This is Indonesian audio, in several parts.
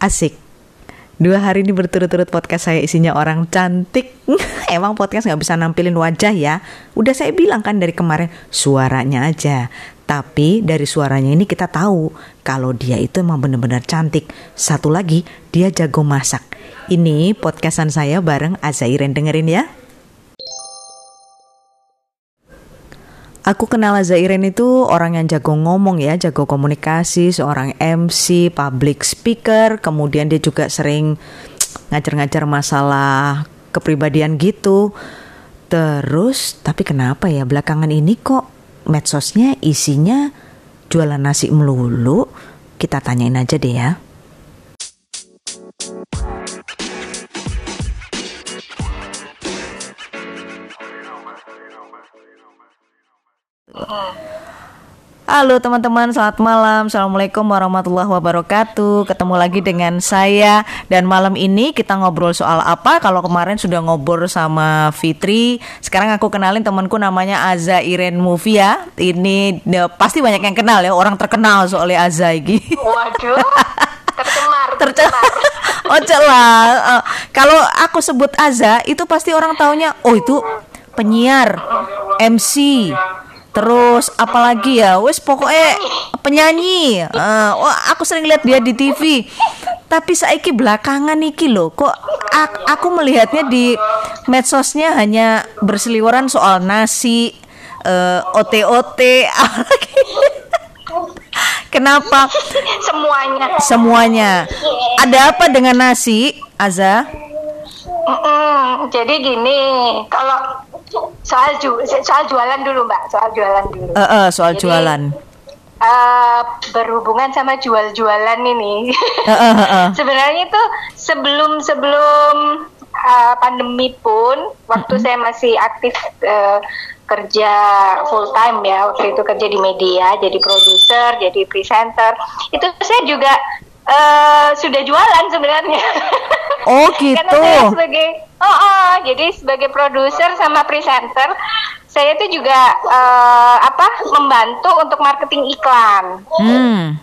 Asik. Dua hari ini berturut-turut podcast saya isinya orang cantik. Emang podcast nggak bisa nampilin wajah ya? Udah saya bilang kan dari kemarin suaranya aja. Tapi dari suaranya ini kita tahu kalau dia itu emang bener-bener cantik. Satu lagi, dia jago masak. Ini podcastan saya bareng Azairen dengerin ya. Aku kenal Azairen itu orang yang jago ngomong ya, jago komunikasi, seorang MC, public speaker, kemudian dia juga sering ngajar-ngajar masalah kepribadian gitu. Terus, tapi kenapa ya belakangan ini kok medsosnya isinya jualan nasi melulu? Kita tanyain aja deh ya. Halo teman-teman, selamat malam. Assalamualaikum warahmatullahi wabarakatuh. Ketemu lagi dengan saya dan malam ini kita ngobrol soal apa? Kalau kemarin sudah ngobrol sama Fitri, sekarang aku kenalin temanku namanya Aza Iren Mufia. Ini ya, pasti banyak yang kenal ya, orang terkenal soalnya Aza ini. Waduh, tercemar, tercemar. oh celah. Uh, kalau aku sebut Aza, itu pasti orang taunya, oh itu penyiar, MC, Terus apalagi ya, wes pokoknya penyanyi. Uh, wah, aku sering lihat dia di TV. Tapi saiki belakangan iki loh, kok aku melihatnya di medsosnya hanya berseliweran soal nasi, uh, OT-OT. Kenapa? Semuanya. Semuanya. Ada apa dengan nasi, Aza? Mm -mm, jadi gini, kalau soal ju soal jualan dulu mbak. Soal jualan dulu. Uh, uh, soal Jadi, jualan. uh, berhubungan sama jual-jualan ini. Uh, uh, uh, uh. sebenarnya itu sebelum sebelum uh, pandemi pun waktu uh -huh. saya masih aktif uh, kerja full time ya waktu itu kerja di media jadi produser jadi presenter. Itu saya juga uh, sudah jualan sebenarnya oh gitu karena saya sebagai Oh, oh jadi sebagai produser sama presenter, saya itu juga uh, apa membantu untuk marketing iklan. Hmm.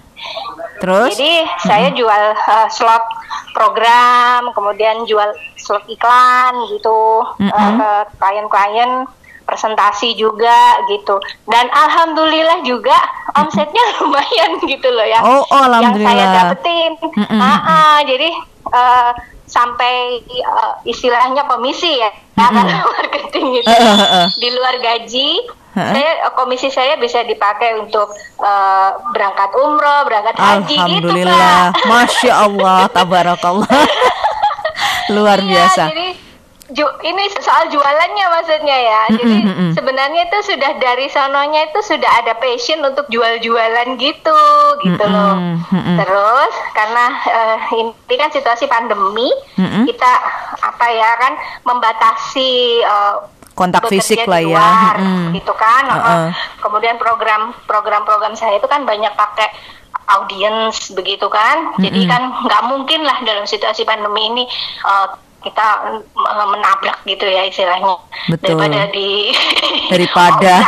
Terus? Jadi hmm. saya jual uh, slot program, kemudian jual slot iklan gitu hmm. uh, ke klien-klien presentasi juga gitu. Dan alhamdulillah juga omsetnya lumayan gitu loh ya. Oh, oh alhamdulillah yang saya dapetin. Mm -mm. Uh, uh, jadi uh, sampai uh, istilahnya komisi ya mm -hmm. marketing itu. Uh, uh, uh. di luar gaji uh. saya komisi saya bisa dipakai untuk uh, berangkat umroh berangkat haji gitu, Alhamdulillah. Gitu, masya Allah tabarakallah. Luar iya, biasa. jadi ju ini soal jualannya maksudnya ya. Jadi mm -hmm. sebenarnya itu sudah dari sononya itu sudah ada passion untuk jual-jualan gitu, gitu mm -hmm. loh. Mm -hmm. Terus karena uh, ini kan situasi pandemi, mm -hmm. kita apa ya kan membatasi uh, kontak fisik lah ya, mm. gitu kan. Uh -uh. Kemudian program program-program saya itu kan banyak pakai audiens begitu kan. Mm -hmm. Jadi kan nggak mungkin lah dalam situasi pandemi ini uh, kita menabrak gitu ya istilahnya. Betul. daripada di daripada.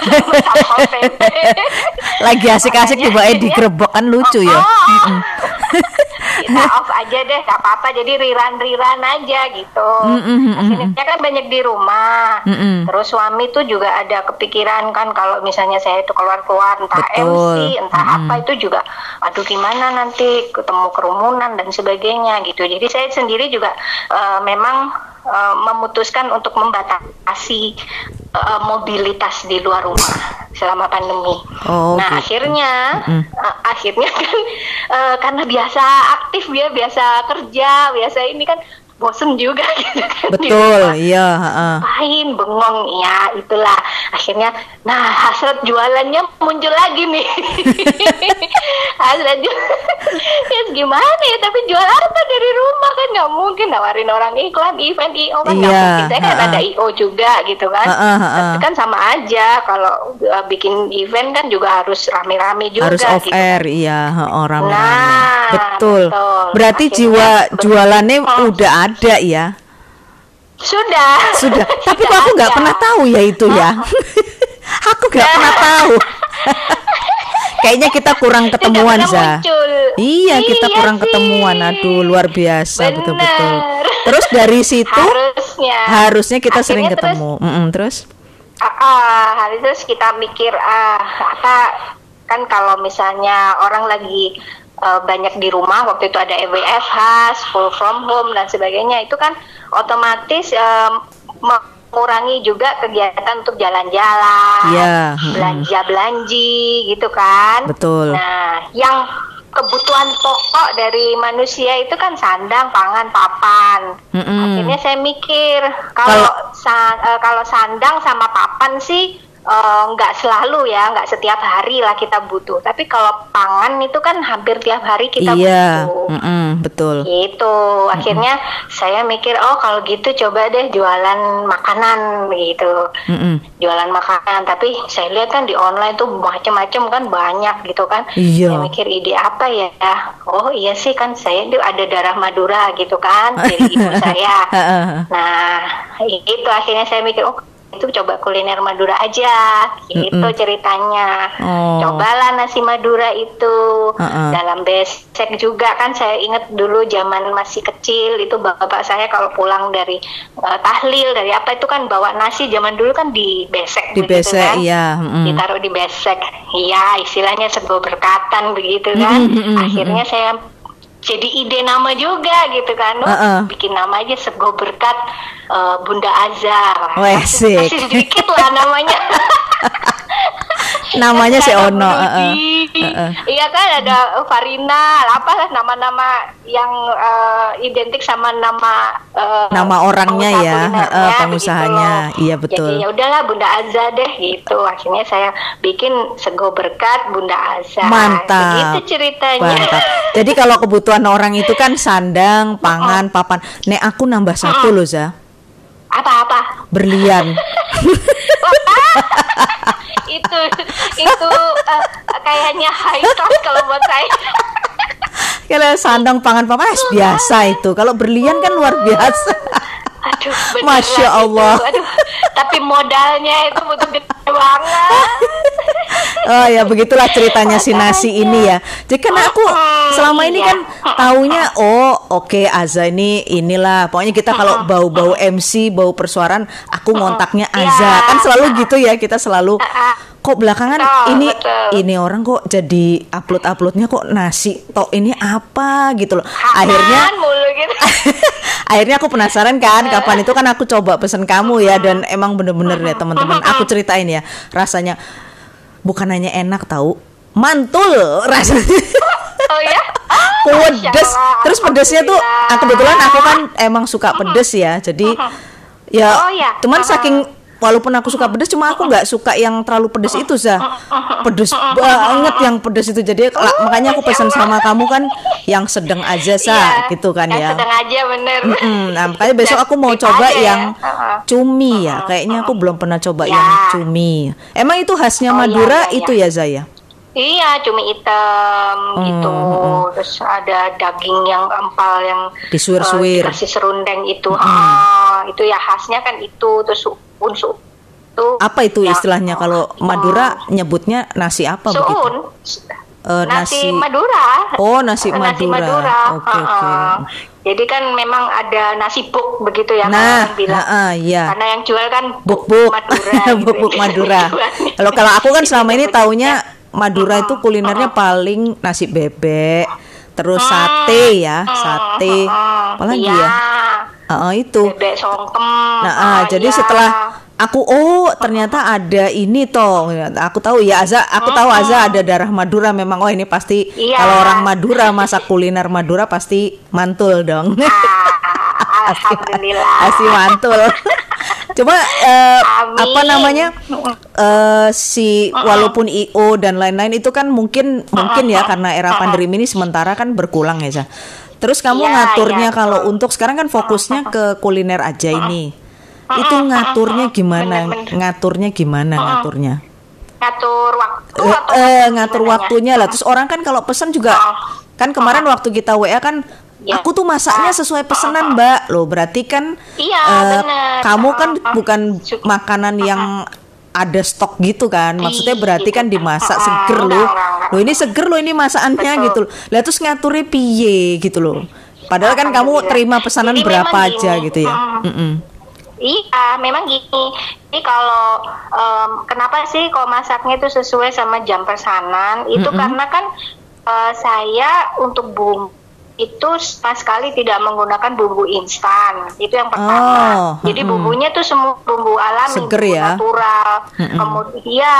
Lagi asik-asik coba eh digerebek kan lucu ya. Oh, kita off aja deh gak apa-apa. Jadi riran-riran aja gitu. Mm -hmm, akhirnya kan banyak di rumah. Terus suami tuh juga ada kepikiran kan kalau misalnya saya itu keluar-keluar entah Betul. MC entah mm -hmm. apa itu juga aduh gimana nanti ketemu kerumunan dan sebagainya gitu. Jadi saya sendiri juga uh, memang uh, memutuskan untuk membatasi uh, mobilitas di luar rumah selama pandemi. Oh, nah gitu. akhirnya mm. uh, akhirnya kan uh, karena biasa aktif ya biasa kerja biasa ini kan bosen juga gitu kan betul iya main bengong ya itulah. Akhirnya nah hasrat jualannya muncul lagi nih. Hasrat ya gimana ya tapi jual apa dari rumah kan? Nggak mungkin nawarin orang iklan event io kan nggak iya, mungkin. Saya kan uh, ada io juga gitu kan. Uh, uh, uh. tapi kan sama aja kalau uh, bikin event kan juga harus rame-rame juga harus off gitu air kan. iya orang nah, betul. betul. Berarti Akhirnya, jiwa jualannya oh. udah ada ya sudah sudah tapi sudah aku nggak pernah tahu ya itu ya aku nggak pernah tahu Kayaknya kita kurang ketemuan, Za. muncul. Iya, kita Iya kurang sih. ketemuan. Aduh, luar biasa betul-betul. Terus dari situ Harusnya. harusnya kita sering Akhirnya terus- ketemu. Mm-mm, terus? Ah, hari terus kita mikir ah apa kan kalau misalnya orang lagi eh, banyak di rumah waktu itu ada EWFH, school from home dan sebagainya itu kan otomatis em, mengurangi juga kegiatan untuk jalan-jalan, Iya, mm-mm. belanja belanji gitu kan. Betul. Nah, yang kebutuhan pokok dari manusia itu kan sandang, pangan, papan. Mm-mm. Akhirnya saya mikir kalau sa- eh, kalau sandang sama papan sih eh, nggak selalu ya, nggak setiap hari lah kita butuh. Tapi kalau pangan itu kan hampir tiap hari kita iya, butuh. mm-mm, betul. Gitu. Akhirnya saya mikir, oh kalau gitu coba deh jualan makanan gitu. Mm-mm. Jualan makanan, tapi saya lihat kan di online tuh macam-macam kan banyak gitu kan. Iya. Saya mikir ide apa ya? Oh iya sih kan saya itu ada darah Madura gitu kan dari ibu saya. Nah, itu akhirnya saya mikir, oh itu coba kuliner Madura aja, gitu Mm-mm. ceritanya. Oh. Cobalah nasi Madura itu Uh-uh. dalam besek juga kan saya ingat dulu zaman masih kecil itu bapak saya kalau pulang dari eh, tahlil dari apa itu kan bawa nasi zaman dulu kan di besek Di besek, kan. iya, mm-mm. Ditaruh di besek. Iya, istilahnya sego berkatan begitu kan. Mm-mm, mm-mm, Akhirnya saya jadi ide nama juga gitu kan. Oh, Uh-uh. bikin nama aja sego berkat eh, Bunda sik. kasih sedikit lah namanya. Namanya si Ada Ono, Budi. uh-uh. Uh-uh. Iya kan ada Farina, apa lah nama-nama yang eh, identik sama nama eh, Nama orangnya pengusaha ya, uh-uh, pengusahanya. loh. Iya, betul. Jadi ya udahlah Bunda Azza deh gitu. Akhirnya saya bikin sego berkat Bunda Azza. Mantap. Begitu ceritanya. Mantap. Jadi kalau kebutuhan orang itu kan sandang, pangan, papan. Nek aku nambah satu loh, Za. Apa-apa? Berlian. itu itu eh, kayaknya high class kalau buat saya. Kalau sandang, pangan, papan eh, biasa itu. Kalau berlian kan luar biasa. Aduh, Masya itu. Allah. Aduh, tapi modalnya itu butuh gede banget. Oh ya begitulah ceritanya si nasi ini ya. Jadi kan aku selama ini kan taunya oh oke Aza ini inilah. Pokoknya kita kalau bau-bau MC bau persuaran aku ngontaknya Aza Ya. kan selalu gitu ya kita selalu kok belakangan Betul, ini betul. ini orang kok jadi upload uploadnya kok nasi tok ini apa gitu loh. Akhirnya Kanan mulu gitu. akhirnya aku penasaran kan kapan itu kan aku coba pesen kamu ya dan emang bener-bener deh teman-teman. Aku ceritain ya rasanya bukan hanya enak tahu mantul rasanya Oh ya? pedes terus pedesnya tuh kebetulan aku kan emang suka pedes ya jadi ya Oh, ya. cuman saking walaupun aku suka pedes cuma aku nggak suka yang terlalu pedes itu za pedes banget yang pedes itu jadi la- makanya aku pesan sama kamu kan yang sedang aja sa Iya, gitu kan yang ya sedang aja bener. Mm-mm. Nah, makanya besok aku mau coba ya. yang cumi ya. Kayaknya aku belum pernah coba Ya. yang cumi. Emang itu khasnya Oh, iya, Madura iya, itu ya Zaya? Iya, cumi hitam gitu. Hmm, Terus ada daging yang empal yang Disuir-suir. eh, dikasih serundeng itu. Ah, itu ya khasnya kan itu terus unsur itu. Apa itu ya, istilahnya kalau Madura nyebutnya nasi apa begitu? Suun. Eh, nasi, nasi- Madura. Oh, nasi Madura. Oke, Ah, oke. ah. Jadi kan memang ada nasi buk begitu ya Nah, orang bilang. ah, ah, iya. Karena yang jual kan Buk-buk Madura. gitu. Buk-buk Madura. Kalau kalau aku kan selama ini taunya Madura itu kulinernya paling nasi bebek, terus sate ya, sate. Apalagi iya. ya? Ah, ah, itu. Bebek songkem. Nah, ah, jadi iya. setelah aku oh ternyata ada ini toh. Aku tahu ya Aza, aku tahu Aza ada darah Madura memang. Oh ini pasti Iya. kalau orang Madura masak kuliner Madura pasti mantul dong. Ah, Alhamdulillah. Pasti mantul. Coba Amin. apa namanya eh, si walaupun IO dan lain-lain itu kan mungkin mungkin ya karena era pandemi ini sementara kan berkurang ya Za. Terus kamu Iya, ngaturnya iya, kalau untuk sekarang kan fokusnya ke kuliner aja ini. Itu ngaturnya gimana? Bener-bener. Ngaturnya gimana ngaturnya? Ngatur waktu Eh, eh, ngatur waktunya lah. Terus orang kan kalau pesan juga kan kemarin waktu kita WA kan Ya. aku tuh masaknya sesuai pesanan, Mbak. Loh, berarti kan Iya, bener. kamu kan Ah, ah. bukan makanan yang ada stok gitu kan maksudnya berarti kan dimasak seger loh loh ini seger loh ini masakannya Betul. gitu loh lah terus ngaturnya piye gitu loh padahal kan kamu Alhamdulillah. terima pesanan Jadi berapa aja gini, gitu ya mm, Mm-mm. Iya, memang gini. Jadi kalau em, kenapa sih kalau masaknya itu sesuai sama jam pesanan? Itu Mm-mm. karena kan eh, saya untuk bumbu itu sama sekali tidak menggunakan bumbu instan. Itu yang pertama. Oh, Jadi mm-mm. bumbunya tuh semua bumbu alami, Seger bumbu ya? natural. Mm-mm. Kemudian iya,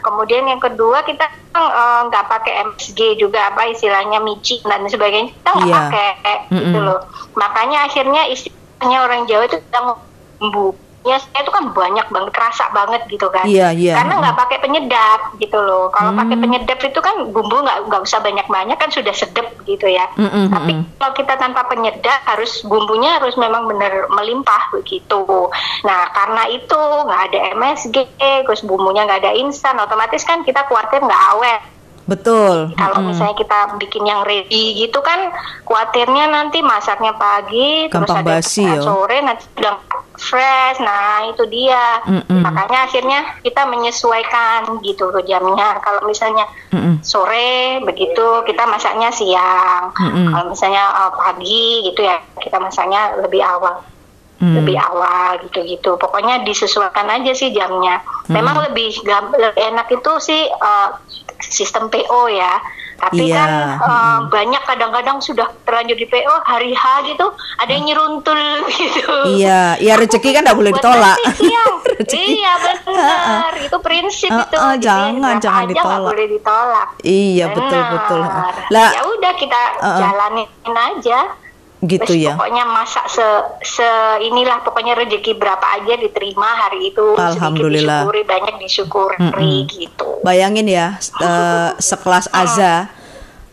kemudian yang kedua kita eh, nggak pakai MSG juga apa istilahnya micin dan sebagainya. Kita nggak Iya. pakai gitu Mm-mm. loh. Makanya akhirnya istilahnya orang Jawa itu bilang bumbunya saya itu kan banyak banget kerasa banget gitu kan Iya, iya. karena nggak pakai penyedap gitu loh kalau pakai Hmm. penyedap itu kan bumbu nggak nggak usah banyak banyak kan sudah sedap gitu ya Mm-mm, tapi mm-mm. kalau kita tanpa penyedap harus bumbunya harus memang benar melimpah begitu nah karena itu nggak ada MSG terus bumbunya nggak ada instan otomatis kan kita khawatir nggak awet betul kalau Mm-mm. misalnya kita bikin yang ready gitu kan khawatirnya nanti masaknya pagi Gampang terus ada basi ya. sore nanti udah fresh nah itu dia Mm-mm. makanya akhirnya kita menyesuaikan gitu loh jamnya kalau misalnya Mm-mm. sore begitu kita masaknya siang Mm-mm. kalau misalnya uh, pagi gitu ya kita masaknya lebih awal Mm. lebih awal gitu-gitu. Pokoknya disesuaikan aja sih jamnya. Hmm. Memang lebih gam- lebih enak itu sih uh, sistem PO ya. Tapi Iya, kan uh, banyak kadang-kadang sudah terlanjur di PO hari H gitu ada yang nyeruntul gitu. iya iya rezeki kan nggak boleh ditolak. Rezeki. iya benar, itu prinsip Uh-uh, itu. Jadi jangan, berapa jangan aja nggak ditolak. boleh ditolak. iya betul Benar. betul lah ya udah kita Uh-uh. jalanin aja. Gitu Terus ya Pokoknya masak se, se inilah pokoknya rezeki berapa aja diterima hari itu. Alhamdulillah. Disyukuri, banyak disyukuri Mm-mm. gitu. Bayangin ya, eh, sekelas Aza.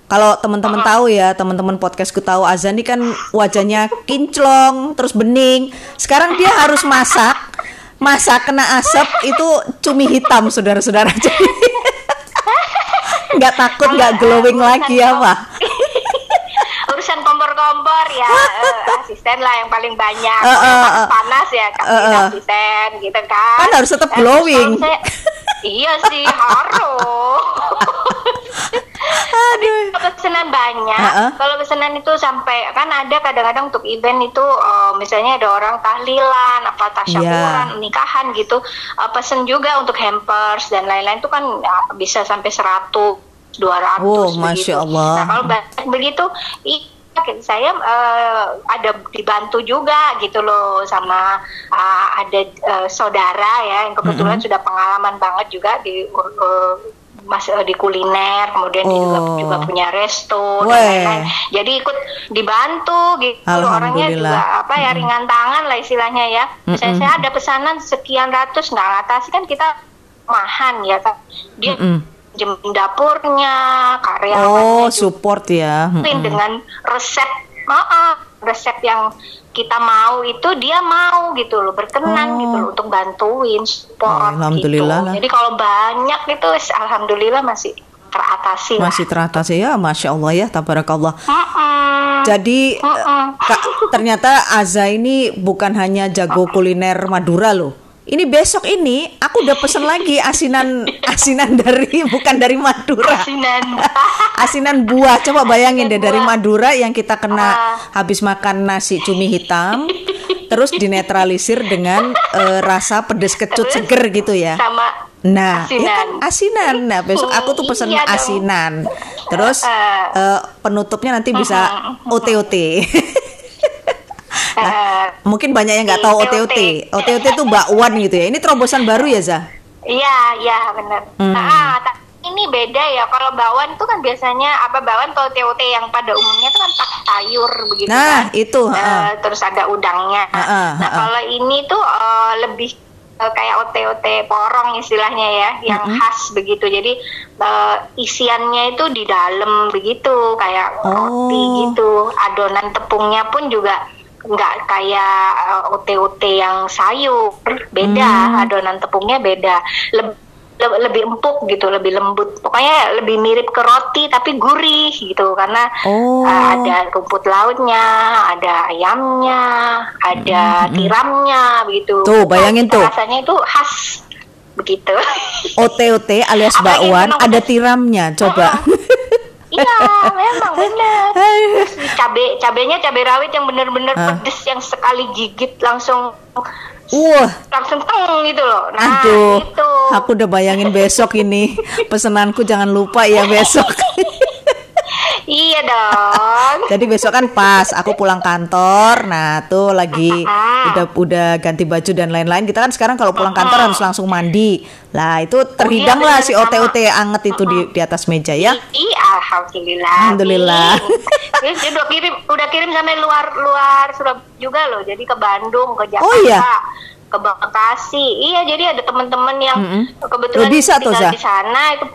Kalau teman-teman tahu ya, teman-teman podcastku tahu Aza ini kan wajahnya kinclong, terus bening. Sekarang dia harus masak, masak kena asap itu cumi hitam, saudara-saudara. Jadi nggak takut, nggak glowing lagi ya, Pak? Kompor-kompor ya eh, asisten lah yang paling banyak. Eh, eh, panas, eh. panas ya kasih Eh, eh. asisten gitu kan. Kan harus tetap Eh, glowing. saya- iya sih harus. Aduh. Kalau pesanan banyak, Heeh. kalau pesanan itu sampai kan ada kadang-kadang untuk event itu eh, misalnya ada orang tahlilan, apa tasyakuran, Iya. nikahan gitu, eh, pesen juga untuk hampers dan lain-lain itu kan ya, bisa sampai 100, 200 Oh, begitu. Masya Allah. Nah, kalau banyak begitu saya eh, ada dibantu juga gitu loh sama eh, ada eh, saudara ya yang kebetulan sudah pengalaman banget juga di eh, mas di kuliner kemudian dia juga Oh. juga punya resto Weh. dan lain-lain jadi ikut dibantu gitu orangnya juga apa ya ringan tangan lah istilahnya ya misalnya Mm-mm. saya ada pesanan sekian ratus nggak ngatasi kan kita mahan ya kan dia Mm-mm. Jemin dapurnya karyawannya Oh, juga support ya. Mm-mm. dengan resep maaf resep yang kita mau itu dia mau gitu loh berkenan Oh. gitu loh untuk bantuin support Alhamdulillah gitu. lah. jadi kalau banyak itu alhamdulillah masih teratasi Masih teratasi ya, masya Allah ya, tabarakallah. lah. Mm-mm. Jadi Mm-mm. Kak, ternyata Aza ini bukan hanya jago kuliner Madura loh. Ini besok ini aku udah pesen lagi asinan asinan dari bukan dari Madura. asinan Asinan buah. Coba bayangin deh Asinan dari buah. Madura yang kita kena Ah. habis makan nasi cumi hitam terus dinetralisir dengan eh, rasa pedes kecut Terus seger gitu ya. sama Nah, ya asinan. kan asinan. Nah, besok aku tuh pesen Iya dong. asinan. Terus eh, penutupnya nanti bisa OT-OT. Mungkin banyak yang nggak tahu OT. OT-OT. OT-OT itu bakwan gitu ya. Ini terobosan baru ya, Zah? Iya, iya benar. Hmm. Ah, ta- ini beda ya. Kalau bakwan itu kan biasanya apa bakwan atau TOT yang pada umumnya itu kan pakai sayur begitu Nah, kan. itu, Eh, heeh. terus ada udangnya. Heeh, nah, heeh. kalau ini tuh eh, lebih eh, kayak OT-OT porong istilahnya ya, yang khas begitu. Jadi eh, isiannya itu di dalam begitu, kayak roti Oh. gitu. Adonan tepungnya pun juga nggak kayak eh, OT-OT yang sayur, beda. Hmm. Adonan tepungnya beda. Leb- le- lebih empuk gitu, lebih lembut. Pokoknya lebih mirip ke roti tapi gurih gitu karena Oh. eh, ada rumput lautnya, ada ayamnya, ada tiramnya begitu. Tuh, bayangin Kita tuh. Rasanya itu khas. begitu. OTOT alias bakwan ada tiramnya, coba. Iya, memang benar. Cabe cabenya cabai rawit yang benar-benar Ah. pedes yang sekali gigit langsung Wah, langsung teng gitu loh. Nah, aduh, itu. aku udah bayangin besok ini pesenanku jangan lupa ya besok. Iya dong. Jadi besok kan pas aku pulang kantor, nah tuh lagi Ah. udah udah ganti baju dan lain-lain. Kita kan sekarang kalau pulang kantor harus langsung mandi. Lah itu terhidang lah Oh, iya, si bener, OT-OT anget itu di, di atas meja ya. Alhamdulillah. Alhamdulillah. Dia udah kirim, udah kirim sampai luar luar Surabaya juga loh. Jadi ke Bandung, ke Jakarta. Oh, iya? ke Bekasi. Iya, jadi ada teman-teman yang Mm-mm. kebetulan Lo bisa tuh, tinggal di sana itu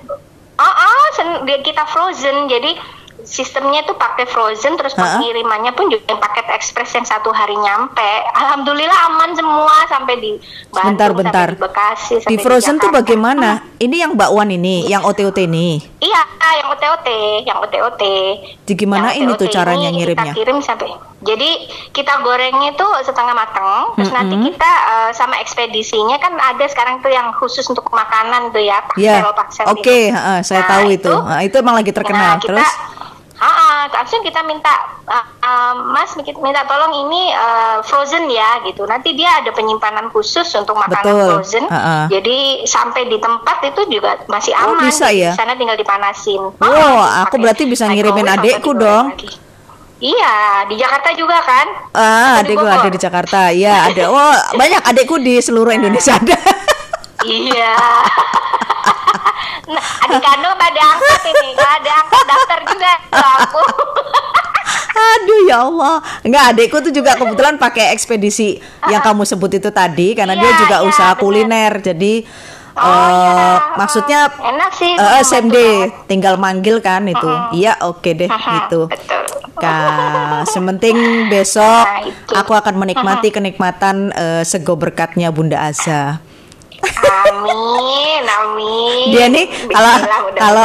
Oh, oh, sen- dia kita frozen. Jadi sistemnya tuh pakai frozen terus pengirimannya pun juga yang paket ekspres yang satu hari nyampe. Alhamdulillah aman semua sampai di Bandung, Bentar-bentar. sampai di Bekasi, Di sampai frozen tuh Jakarta. bagaimana? Ini yang bakwan ini, yang OT-OT ini. Iya, yang OTOT, yang OTOT. Jadi gimana Yang ini tuh OTOT caranya ini ngirimnya? Kita kirim sampai. Jadi kita gorengnya itu setengah matang, terus nanti Mm-mm. kita eh, sama ekspedisinya kan ada sekarang tuh yang khusus untuk makanan tuh ya, Ya, paksel paksel oke, gitu. heeh, saya Nah, tahu itu. Nah, itu emang lagi terkenal. Nah, kita, Terus, Ah, langsung kita minta uh, uh, Mas minta tolong ini uh, frozen ya gitu. Nanti dia ada penyimpanan khusus untuk makanan Betul. frozen. Ha-ha. Jadi sampai di tempat itu juga masih Oh, aman. bisa Di ya? sana tinggal dipanasin. Oh, Ah, aku berarti bisa ngirimin adekku dong. lagi. Iya, di Jakarta juga kan? ah, di adekku ada di Jakarta. Iya, ada. Oh, banyak adekku di seluruh Indonesia ada. Iya. nah, adik kandung pada angkat ini, nggak ada angkat daftar juga aku. Aduh ya Allah. Enggak, adekku tuh juga kebetulan pakai ekspedisi yang kamu sebut itu tadi karena dia Iya, juga iya, usaha bener. kuliner. Jadi Oh, eh, iya. maksudnya Enak sih, eh, membantu SMD tinggal manggil kan itu. Iya, oke deh gitu. Betul. Kak, sementing besok Nah, itu. aku akan menikmati kenikmatan eh, sego berkatnya Bunda Aza. Amin, amin. Dia nih kalau kalau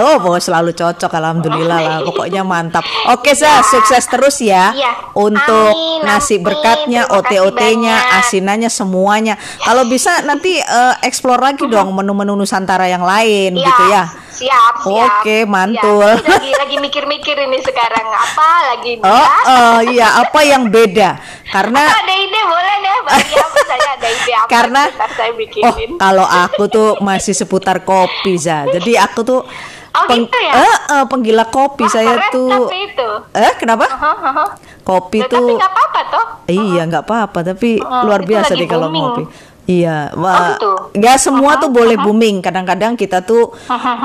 oh mau selalu cocok alhamdulillah lah pokoknya mantap. Oke Sa, sukses terus ya Iya. untuk Amin, nasi amin. berkatnya, OT-OT-nya, asinannya semuanya. Kalau bisa nanti eh, explore lagi dong menu-menu Nusantara yang lain Iya, gitu ya. Siap, siap. Oke, mantul. Iya, ini lagi lagi mikir-mikir ini sekarang apa lagi nih Oh, ya? oh iya apa yang beda? Karena Atau ada ide boleh deh bagi apa saya ada ide apa karena saya oh bikinin. kalau aku tuh masih seputar kopi za jadi aku tuh Oh, gitu ya? eh, eh, penggila kopi Wah, saya keren tuh tapi itu. eh kenapa Aha, aha. kopi Ya, tapi tuh nggak apa-apa toh. iya nggak apa-apa tapi Heeh, luar itu biasa deh kalau ngopi Iya, wah, gitu? nggak semua tuh boleh booming. Kadang-kadang kita tuh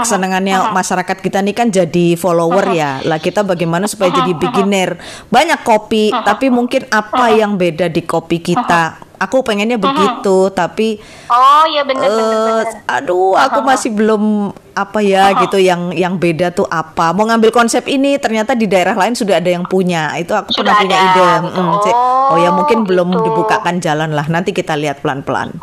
kesenangannya masyarakat kita nih kan jadi follower ya. Lah kita bagaimana supaya jadi beginner? Banyak kopi, tapi mungkin apa yang beda di kopi kita? Aku pengennya begitu, tapi Oh iya benar benar benar. aduh aku masih belum apa ya gitu yang yang beda tuh apa. Mau ngambil konsep ini ternyata di daerah lain sudah ada yang punya. Itu aku Sudah pernah punya ada, ide. Betul. Mm, cek, oh ya mungkin belum gitu. dibukakan jalan lah. Nanti kita lihat pelan pelan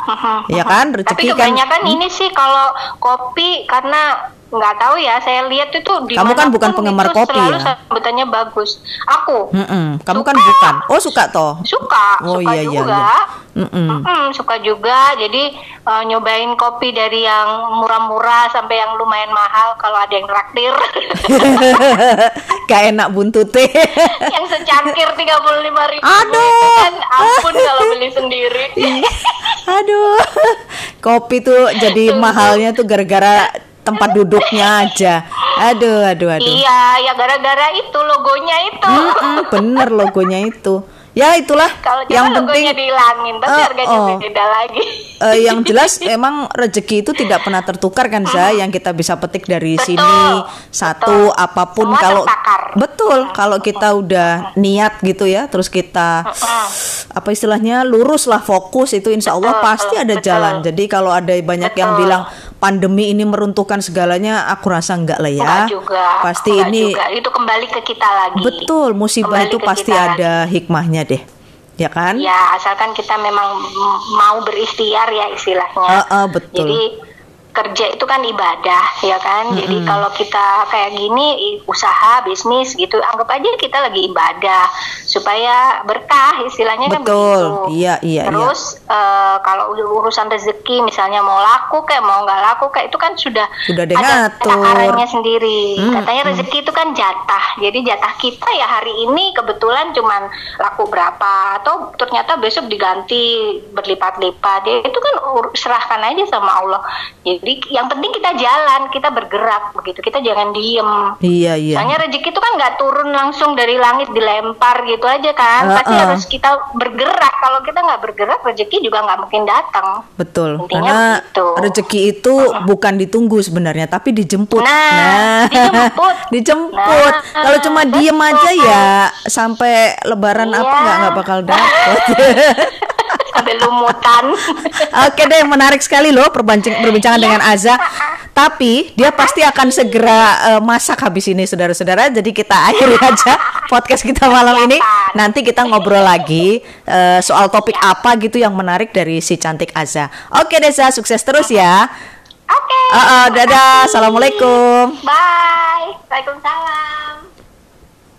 ya kan? Tapi rezeki kan? kebanyakan ini sih kalau kopi karena nggak tahu ya saya lihat itu di Kamu kan bukan penggemar kopi selalu ya? sambutannya bagus. Aku Mm-mm, kamu kan Suka. bukan oh suka toh suka Oh, suka iya, iya, juga. iya. Mm-mm. Mm-mm, suka juga. Jadi eh, nyobain kopi dari yang murah-murah sampai yang lumayan mahal kalau ada yang traktir. gak enak buntute yang secangkir 35 ribu Aduh. kan ampun kalau beli sendiri. aduh kopi tuh jadi mahalnya tuh gara-gara tempat duduknya aja aduh aduh aduh Iya, ya gara-gara itu logonya itu. Mm-mm, bener logonya itu ya itulah Kalau yang penting dihilangin, tapi Eh, harganya oh. beda lagi. eh, yang jelas emang rezeki itu tidak pernah tertukar kan Za yang kita bisa petik dari Betul, sini satu betul. apa pun Semua kalau tertakar. Betul kalau kita udah niat gitu ya terus kita apa istilahnya lurus lah fokus itu insya Allah pasti ada jalan jadi kalau ada banyak yang bilang pandemi ini meruntuhkan segalanya aku rasa enggak lah ya Enggak juga. pasti enggak ini juga. itu kembali ke kita lagi. betul musibah Kembali itu pasti ada hikmahnya deh ya kan Ya, asalkan kita memang mau berikhtiar ya istilahnya. Ah, ah, betul. Jadi kerja itu kan ibadah ya kan. Mm -hmm. Jadi kalau kita kayak gini usaha bisnis gitu anggap aja kita lagi ibadah supaya berkah istilahnya kan Betul. kan begitu. Iya iya. iya. Terus iya. Uh, kalau urusan rezeki misalnya mau laku kayak mau nggak laku kayak itu kan sudah sudah ada takarannya sendiri. Mm -hmm. Katanya rezeki itu kan jatah. Jadi jatah kita ya hari ini kebetulan cuman laku berapa atau ternyata besok diganti berlipat-lipat. Ya itu kan serahkan aja sama Allah. Jadi jadi yang penting kita jalan, kita bergerak begitu. Kita jangan diem. Iya iya. Soalnya rezeki itu kan nggak turun langsung dari langit dilempar gitu aja kan. Uh, Pasti uh. harus kita bergerak. Kalau kita nggak bergerak, rezeki juga nggak mungkin datang. Betul. Intinya Karena begitu. rezeki itu uh. bukan ditunggu sebenarnya, tapi dijemput. Nah, nah. dijemput. dijemput. Nah, Kalau cuma betul. diem aja ya sampai Lebaran iya. apa nggak nggak bakal dapat. sampai lumutan. Oke deh, menarik sekali loh perbincangan ya. dengan Aza. Tapi dia pasti akan segera uh, masak habis ini, saudara-saudara. Jadi kita akhiri aja podcast kita malam ini. Nanti kita ngobrol lagi uh, soal topik ya. apa gitu yang menarik dari si cantik Aza. Oke Desa, sukses terus ya. Oke. Uh, uh, dadah. Assalamualaikum. Bye. Waalaikumsalam.